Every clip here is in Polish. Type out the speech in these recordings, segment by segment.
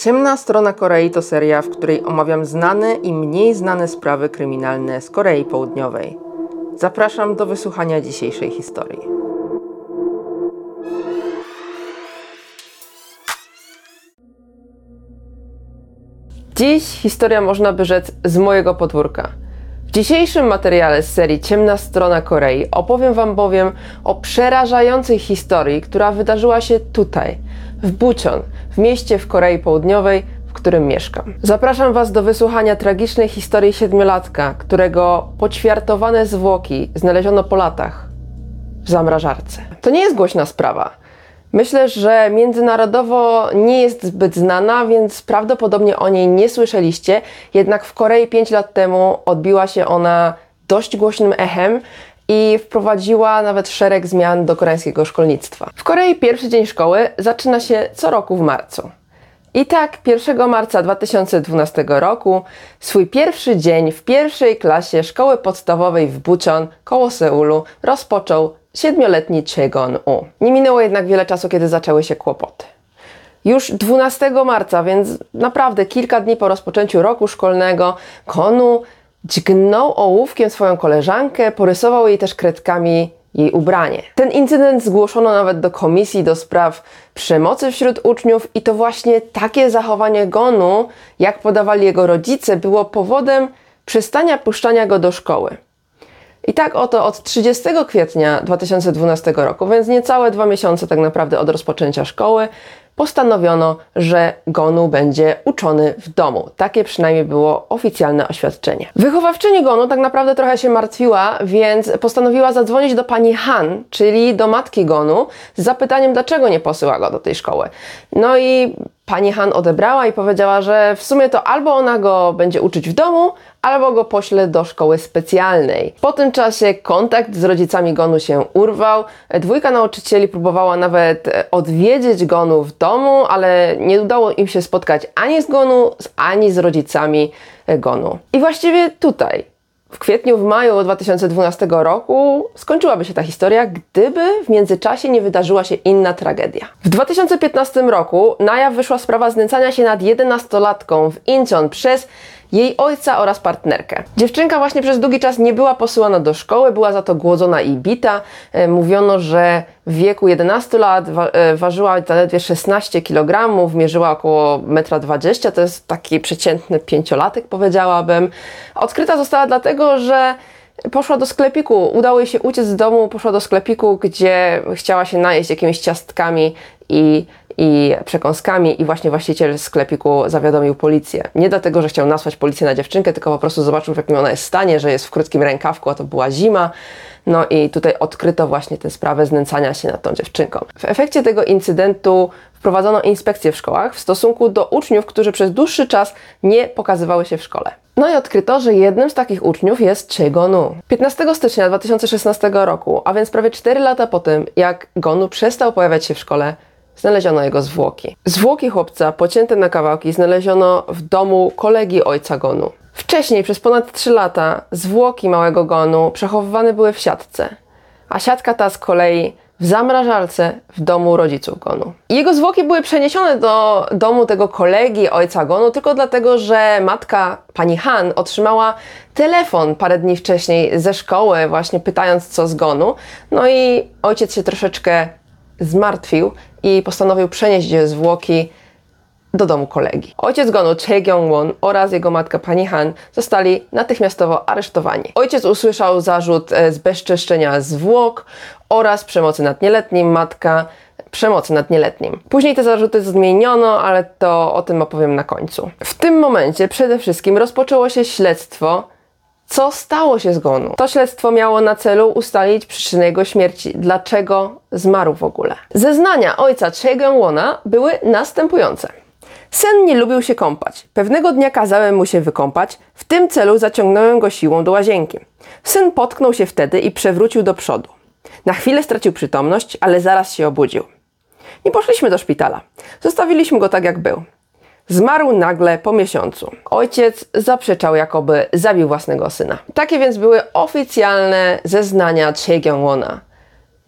Ciemna strona Korei to seria, w której omawiam znane i mniej znane sprawy kryminalne z Korei Południowej. Zapraszam do wysłuchania dzisiejszej historii. Dziś historia można by rzec z mojego podwórka. W dzisiejszym materiale z serii Ciemna strona Korei opowiem Wam bowiem o przerażającej historii, która wydarzyła się tutaj, w Bucheon, w mieście w Korei Południowej, w którym mieszkam. Zapraszam Was do wysłuchania tragicznej historii siedmiolatka, którego poćwiartowane zwłoki znaleziono po latach w zamrażarce. To nie jest głośna sprawa. Myślę, że międzynarodowo nie jest zbyt znana, więc prawdopodobnie o niej nie słyszeliście. Jednak w Korei 5 lat temu odbiła się ona dość głośnym echem i wprowadziła nawet szereg zmian do koreańskiego szkolnictwa. W Korei pierwszy dzień szkoły zaczyna się co roku w marcu. I tak 1 marca 2012 roku swój pierwszy dzień w pierwszej klasie szkoły podstawowej w Bucheon koło Seulu rozpoczął siedmioletni Chegon-u. Nie minęło jednak wiele czasu, kiedy zaczęły się kłopoty. Już 12 marca, więc naprawdę kilka dni po rozpoczęciu roku szkolnego, Konu dźgnął ołówkiem swoją koleżankę, porysował jej też kredkami jej ubranie. Ten incydent zgłoszono nawet do komisji do spraw przemocy wśród uczniów i to właśnie takie zachowanie Gonu, jak podawali jego rodzice, było powodem przestania puszczania go do szkoły. I tak oto od 30 kwietnia 2012 roku, więc niecałe dwa miesiące tak naprawdę od rozpoczęcia szkoły, postanowiono, że Gonu będzie uczony w domu. Takie przynajmniej było oficjalne oświadczenie. Wychowawczyni Gonu tak naprawdę trochę się martwiła, więc postanowiła zadzwonić do pani Han, czyli do matki Gonu, z zapytaniem, dlaczego nie posyła go do tej szkoły. No i pani Han odebrała i powiedziała, że w sumie to albo ona go będzie uczyć w domu, albo go pośle do szkoły specjalnej. Po tym czasie kontakt z rodzicami Gonu się urwał. Dwójka nauczycieli próbowała nawet odwiedzić Gonu w domu, ale nie udało im się spotkać ani z Gonu, ani z rodzicami Gonu. I właściwie tutaj, w kwietniu, w maju 2012 roku skończyłaby się ta historia, gdyby w międzyczasie nie wydarzyła się inna tragedia. W 2015 roku na jaw wyszła sprawa znęcania się nad 11-latką w Incheon przez jej ojca oraz partnerkę. Dziewczynka właśnie przez długi czas nie była posyłana do szkoły, była za to głodzona i bita. E, mówiono, że w wieku 11 lat wa e, ważyła zaledwie 16 kg, mierzyła około 1,20 m, to jest taki przeciętny pięciolatek powiedziałabym. Odkryta została dlatego, że poszła do sklepiku, udało jej się uciec z domu, poszła do sklepiku, gdzie chciała się najeść jakimiś ciastkami i i przekąskami i właśnie właściciel sklepiku zawiadomił policję. Nie dlatego, że chciał nasłać policję na dziewczynkę, tylko po prostu zobaczył w jakim ona jest stanie, że jest w krótkim rękawku, a to była zima. No i tutaj odkryto właśnie tę sprawę znęcania się nad tą dziewczynką. W efekcie tego incydentu wprowadzono inspekcję w szkołach w stosunku do uczniów, którzy przez dłuższy czas nie pokazywały się w szkole. No i odkryto, że jednym z takich uczniów jest Che Gonu. 15 stycznia 2016 roku, a więc prawie 4 lata po tym, jak Gonu przestał pojawiać się w szkole, znaleziono jego zwłoki. Zwłoki chłopca, pocięte na kawałki, znaleziono w domu kolegi ojca Gonu. Wcześniej, przez ponad 3 lata, zwłoki małego Gonu przechowywane były w siatce, a siatka ta z kolei w zamrażalce w domu rodziców Gonu. Jego zwłoki były przeniesione do domu tego kolegi ojca Gonu tylko dlatego, że matka pani Han otrzymała telefon parę dni wcześniej ze szkoły, właśnie pytając co z Gonu. No i ojciec się troszeczkę zmartwił i postanowił przenieść zwłoki do domu kolegi. Ojciec Gonu, Che Gyong-won oraz jego matka pani Han zostali natychmiastowo aresztowani. Ojciec usłyszał zarzut e, zbezczeszczenia zwłok oraz przemocy nad nieletnim, matka przemocy nad nieletnim. Później te zarzuty zmieniono, ale to o tym opowiem na końcu. W tym momencie przede wszystkim rozpoczęło się śledztwo co stało się z Gonu? To śledztwo miało na celu ustalić przyczynę jego śmierci. Dlaczego zmarł w ogóle? Zeznania ojca Chegełona były następujące. Sen nie lubił się kąpać. Pewnego dnia kazałem mu się wykąpać. W tym celu zaciągnąłem go siłą do łazienki. Syn potknął się wtedy i przewrócił do przodu. Na chwilę stracił przytomność, ale zaraz się obudził. Nie poszliśmy do szpitala. Zostawiliśmy go tak, jak był. Zmarł nagle po miesiącu. Ojciec zaprzeczał, jakoby zabił własnego syna. Takie więc były oficjalne zeznania Che Gyong-wona.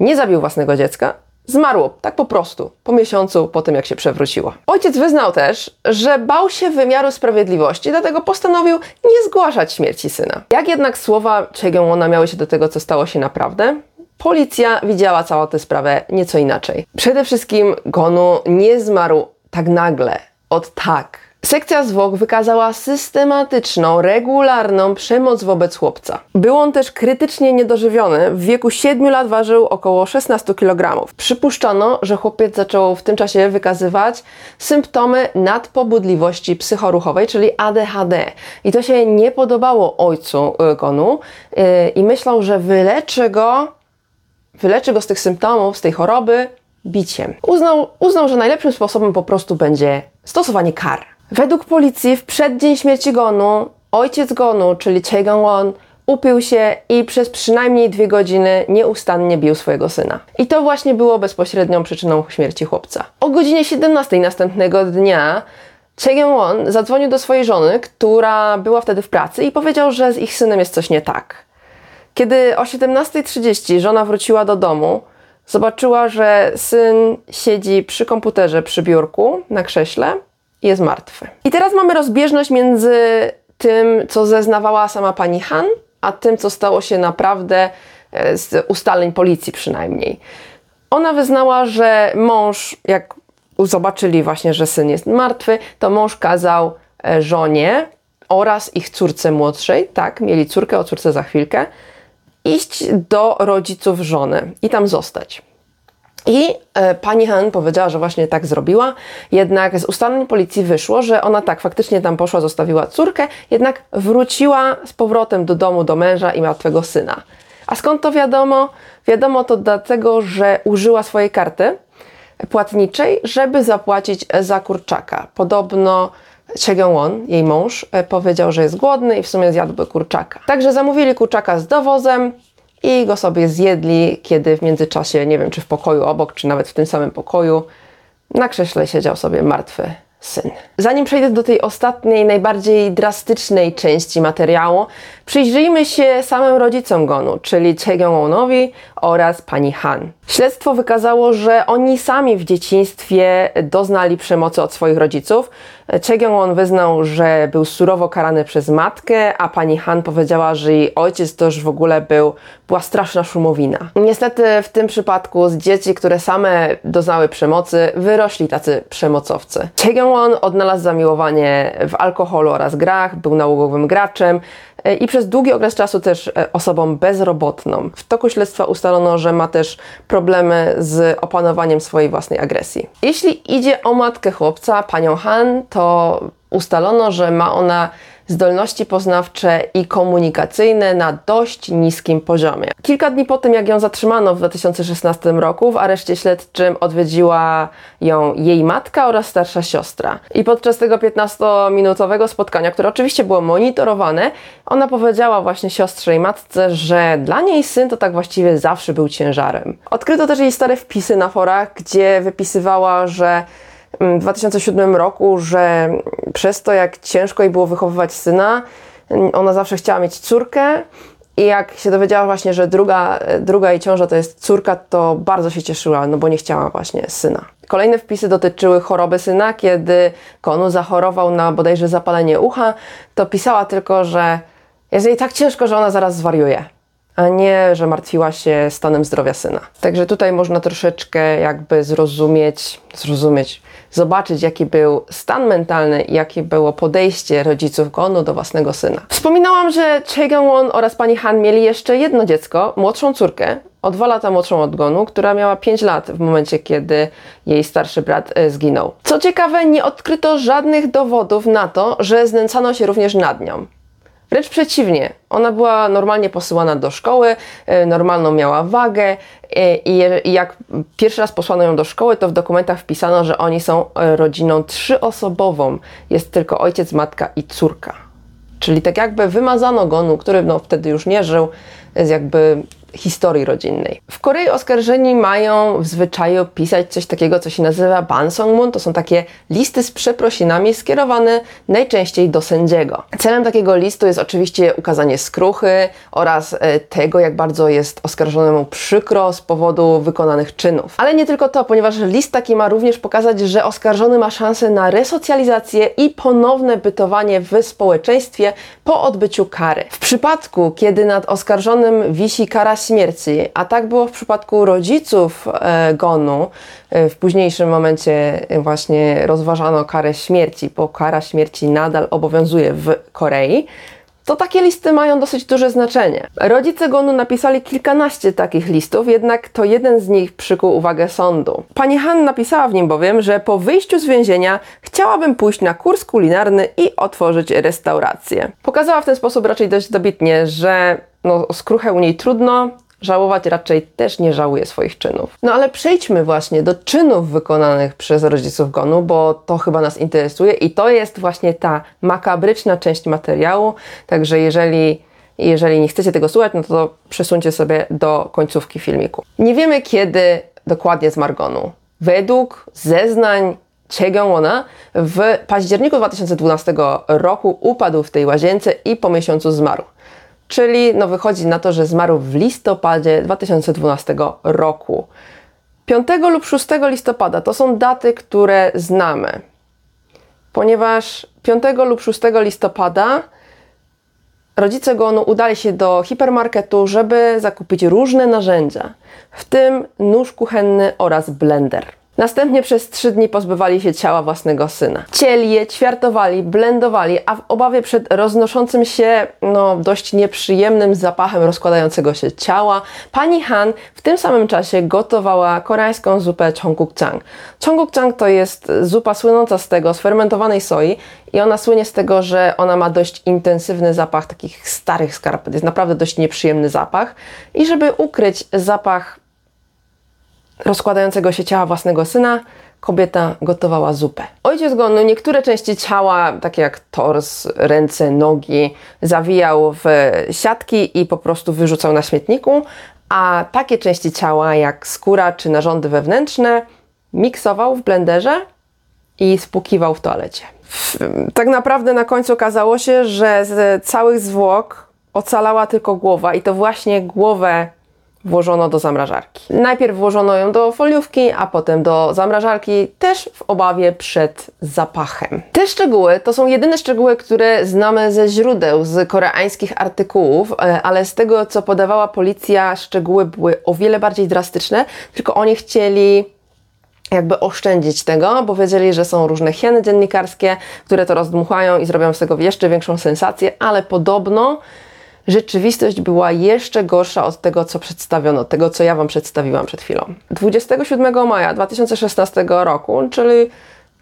Nie zabił własnego dziecka, Zmarło, tak po prostu, po miesiącu po tym, jak się przewróciła. Ojciec wyznał też, że bał się wymiaru sprawiedliwości, dlatego postanowił nie zgłaszać śmierci syna. Jak jednak słowa Chegeona miały się do tego, co stało się naprawdę? Policja widziała całą tę sprawę nieco inaczej. Przede wszystkim Gonu nie zmarł tak nagle, od tak. Sekcja zwłok wykazała systematyczną, regularną przemoc wobec chłopca. Był on też krytycznie niedożywiony. W wieku 7 lat ważył około 16 kg. Przypuszczono, że chłopiec zaczął w tym czasie wykazywać symptomy nadpobudliwości psychoruchowej, czyli ADHD. I to się nie podobało ojcu y, Gonu yy, i myślał, że wyleczy go, wyleczy go z tych symptomów, z tej choroby biciem. Uznał, uznał, że najlepszym sposobem po prostu będzie stosowanie kar. Według policji w przeddzień śmierci Gonu ojciec Gonu, czyli Chae Gang-won, upił się i przez przynajmniej dwie godziny nieustannie bił swojego syna. I to właśnie było bezpośrednią przyczyną śmierci chłopca. O godzinie 17 następnego dnia Chae Gang-won zadzwonił do swojej żony, która była wtedy w pracy i powiedział, że z ich synem jest coś nie tak. Kiedy o 17.30 żona wróciła do domu, zobaczyła, że syn siedzi przy komputerze, przy biurku, na krześle jest martwy. I teraz mamy rozbieżność między tym, co zeznawała sama pani Han, a tym, co stało się naprawdę e, z ustaleń policji przynajmniej. Ona wyznała, że mąż, jak zobaczyli właśnie, że syn jest martwy, to mąż kazał e, żonie oraz ich córce młodszej, tak, mieli córkę, o córce za chwilkę, iść do rodziców żony i tam zostać. I e, pani Han powiedziała, że właśnie tak zrobiła, jednak z ustaleń policji wyszło, że ona tak faktycznie tam poszła, zostawiła córkę, jednak wróciła z powrotem do domu, do męża i martwego syna. A skąd to wiadomo? Wiadomo to dlatego, że użyła swojej karty płatniczej, żeby zapłacić za kurczaka. Podobno Chegeon, jej mąż, e, powiedział, że jest głodny i w sumie zjadłby kurczaka. Także zamówili kurczaka z dowozem, i go sobie zjedli, kiedy w międzyczasie, nie wiem czy w pokoju obok, czy nawet w tym samym pokoju, na krześle siedział sobie martwy syn. Zanim przejdę do tej ostatniej, najbardziej drastycznej części materiału, przyjrzyjmy się samym rodzicom Gonu, czyli Chegeonowi oraz pani Han. Śledztwo wykazało, że oni sami w dzieciństwie doznali przemocy od swoich rodziców. Chegeon wyznał, że był surowo karany przez matkę, a pani Han powiedziała, że jej ojciec to już w ogóle był, była straszna szumowina. Niestety w tym przypadku z dzieci, które same doznały przemocy, wyrośli tacy przemocowcy. Chegeon odnalazł zamiłowanie w alkoholu oraz grach, był nałogowym graczem, i przez długi okres czasu też e, osobą bezrobotną. W toku śledztwa ustalono, że ma też problemy z opanowaniem swojej własnej agresji. Jeśli idzie o matkę chłopca, panią Han, to ustalono, że ma ona zdolności poznawcze i komunikacyjne na dość niskim poziomie. Kilka dni po tym, jak ją zatrzymano w 2016 roku, w areszcie śledczym odwiedziła ją jej matka oraz starsza siostra. I podczas tego 15-minutowego spotkania, które oczywiście było monitorowane, ona powiedziała właśnie siostrze i matce, że dla niej syn to tak właściwie zawsze był ciężarem. Odkryto też jej stare wpisy na forach, gdzie wypisywała, że w 2007 roku, że przez to, jak ciężko jej było wychowywać syna, ona zawsze chciała mieć córkę. I jak się dowiedziała właśnie, że druga, druga jej ciąża to jest córka, to bardzo się cieszyła, no bo nie chciała właśnie syna. Kolejne wpisy dotyczyły choroby syna. Kiedy Konu zachorował na bodajże zapalenie ucha, to pisała tylko, że jest jej tak ciężko, że ona zaraz zwariuje a nie, że martwiła się stanem zdrowia syna. Także tutaj można troszeczkę jakby zrozumieć, zrozumieć, zobaczyć, jaki był stan mentalny jakie było podejście rodziców Gonu do własnego syna. Wspominałam, że Choi Gang-won oraz pani Han mieli jeszcze jedno dziecko, młodszą córkę, o dwa lata młodszą od Gonu, która miała 5 lat w momencie, kiedy jej starszy brat e, zginął. Co ciekawe, nie odkryto żadnych dowodów na to, że znęcano się również nad nią. Wręcz przeciwnie, ona była normalnie posyłana do szkoły, e, normalną miała wagę e, i jak pierwszy raz posłano ją do szkoły, to w dokumentach wpisano, że oni są e, rodziną trzyosobową. Jest tylko ojciec, matka i córka. Czyli tak jakby wymazano Gonu, który no, wtedy już nie żył, z jakby historii rodzinnej. W Korei oskarżeni mają w zwyczaju pisać coś takiego, co się nazywa bansongmun. To są takie listy z przeprosinami skierowane najczęściej do sędziego. Celem takiego listu jest oczywiście ukazanie skruchy oraz e, tego, jak bardzo jest oskarżonemu przykro z powodu wykonanych czynów. Ale nie tylko to, ponieważ list taki ma również pokazać, że oskarżony ma szansę na resocjalizację i ponowne bytowanie w społeczeństwie po odbyciu kary. W przypadku, kiedy nad oskarżonym wisi kara śmierci, a tak było w przypadku rodziców e, Gonu, e, w późniejszym momencie właśnie rozważano karę śmierci, bo kara śmierci nadal obowiązuje w Korei, to takie listy mają dosyć duże znaczenie. Rodzice Gonu napisali kilkanaście takich listów, jednak to jeden z nich przykuł uwagę sądu. Pani Han napisała w nim bowiem, że po wyjściu z więzienia chciałabym pójść na kurs kulinarny i otworzyć restaurację. Pokazała w ten sposób raczej dość dobitnie, że no, skruchę u niej trudno, żałować raczej też nie żałuje swoich czynów. No ale przejdźmy właśnie do czynów wykonanych przez rodziców Gonu, bo to chyba nas interesuje i to jest właśnie ta makabryczna część materiału. Także jeżeli jeżeli nie chcecie tego słuchać, no to przesuńcie sobie do końcówki filmiku. Nie wiemy kiedy dokładnie zmarł Gonu. Według zeznań Chegeona w październiku 2012 roku upadł w tej łazience i po miesiącu zmarł. Czyli no wychodzi na to, że zmarł w listopadzie 2012 roku. 5 lub 6 listopada to są daty, które znamy, ponieważ 5 lub 6 listopada rodzice Gonu udali się do hipermarketu, żeby zakupić różne narzędzia, w tym nóż kuchenny oraz blender. Następnie przez trzy dni pozbywali się ciała własnego syna. Cieli je, ćwiartowali, blendowali, a w obawie przed roznoszącym się, no, dość nieprzyjemnym zapachem rozkładającego się ciała, pani Han w tym samym czasie gotowała koreańską zupę chonggukjang. Chonggukjang to jest zupa słynąca z tego, z fermentowanej soi i ona słynie z tego, że ona ma dość intensywny zapach takich starych skarpet. Jest naprawdę dość nieprzyjemny zapach i żeby ukryć zapach rozkładającego się ciała własnego syna, kobieta gotowała zupę. Ojciec go no, niektóre części ciała, takie jak tors, ręce, nogi, zawijał w siatki i po prostu wyrzucał na śmietniku, a takie części ciała jak skóra czy narządy wewnętrzne miksował w blenderze i spłukiwał w toalecie. Tak naprawdę na końcu okazało się, że z całych zwłok ocalała tylko głowa i to właśnie głowę włożono do zamrażarki. Najpierw włożono ją do foliówki, a potem do zamrażarki, też w obawie przed zapachem. Te szczegóły to są jedyne szczegóły, które znamy ze źródeł, z koreańskich artykułów, e, ale z tego, co podawała policja, szczegóły były o wiele bardziej drastyczne, tylko oni chcieli jakby oszczędzić tego, bo wiedzieli, że są różne hieny dziennikarskie, które to rozdmuchają i zrobią z tego jeszcze większą sensację, ale podobno rzeczywistość była jeszcze gorsza od tego, co przedstawiono, tego, co ja Wam przedstawiłam przed chwilą. 27 maja 2016 roku, czyli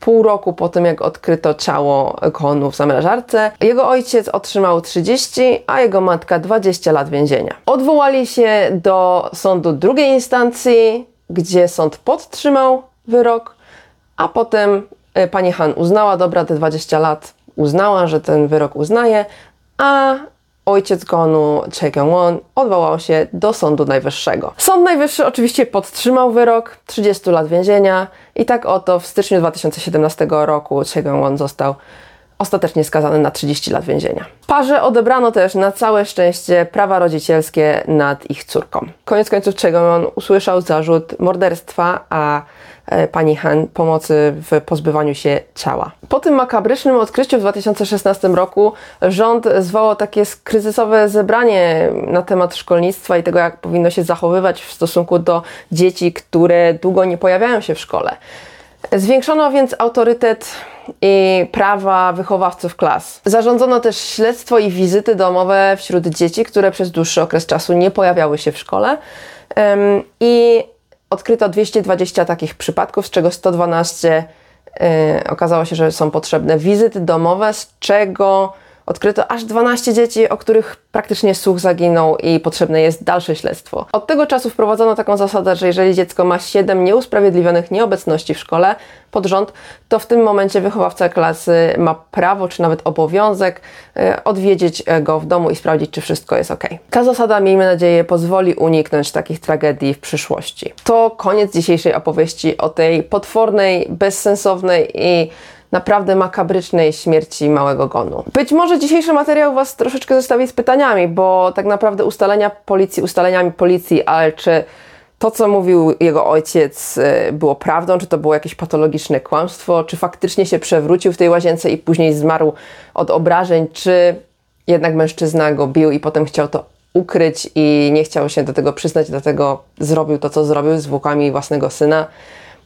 pół roku po tym, jak odkryto ciało Konu w zamrażarce, jego ojciec otrzymał 30, a jego matka 20 lat więzienia. Odwołali się do sądu drugiej instancji, gdzie sąd podtrzymał wyrok, a potem e, pani Han uznała, dobra, te 20 lat uznała, że ten wyrok uznaje, a ojciec Gonu, Choi Kyung-won, odwołał się do Sądu Najwyższego. Sąd Najwyższy oczywiście podtrzymał wyrok 30 lat więzienia i tak oto w styczniu 2017 roku Choi Kyung-won został ostatecznie skazany na 30 lat więzienia. Parze odebrano też na całe szczęście prawa rodzicielskie nad ich córką. Koniec końców czego on usłyszał zarzut morderstwa, a pani Han pomocy w pozbywaniu się ciała. Po tym makabrycznym odkryciu w 2016 roku rząd zwołał takie kryzysowe zebranie na temat szkolnictwa i tego, jak powinno się zachowywać w stosunku do dzieci, które długo nie pojawiają się w szkole. Zwiększono więc autorytet i prawa wychowawców klas. Zarządzono też śledztwo i wizyty domowe wśród dzieci, które przez dłuższy okres czasu nie pojawiały się w szkole. I odkryto 220 takich przypadków, z czego 112 y, okazało się, że są potrzebne wizyty domowe, z czego Odkryto aż 12 dzieci, o których praktycznie słuch zaginął i potrzebne jest dalsze śledztwo. Od tego czasu wprowadzono taką zasadę, że jeżeli dziecko ma 7 nieusprawiedliwionych nieobecności w szkole pod rząd, to w tym momencie wychowawca klasy ma prawo czy nawet obowiązek e, odwiedzić e, go w domu i sprawdzić, czy wszystko jest ok. Ta zasada, miejmy nadzieję, pozwoli uniknąć takich tragedii w przyszłości. To koniec dzisiejszej opowieści o tej potwornej, bezsensownej i naprawdę makabrycznej śmierci małego gonu. Być może dzisiejszy materiał Was troszeczkę zostawi z pytaniami, bo tak naprawdę ustalenia policji ustaleniami policji, ale czy to, co mówił jego ojciec, y, było prawdą, czy to było jakieś patologiczne kłamstwo, czy faktycznie się przewrócił w tej łazience i później zmarł od obrażeń, czy jednak mężczyzna go bił i potem chciał to ukryć i nie chciał się do tego przyznać, dlatego zrobił to, co zrobił z zwłokami własnego syna.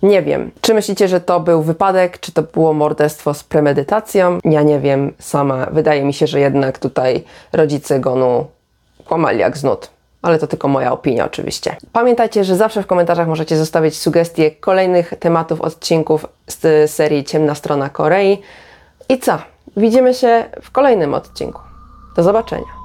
Nie wiem. Czy myślicie, że to był wypadek, czy to było morderstwo z premedytacją? Ja nie wiem sama. Wydaje mi się, że jednak tutaj rodzice Gonu kłamali jak znud. Ale to tylko moja opinia oczywiście. Pamiętajcie, że zawsze w komentarzach możecie zostawić sugestie kolejnych tematów, odcinków z serii Ciemna Strona Korei. I co? Widzimy się w kolejnym odcinku. Do zobaczenia.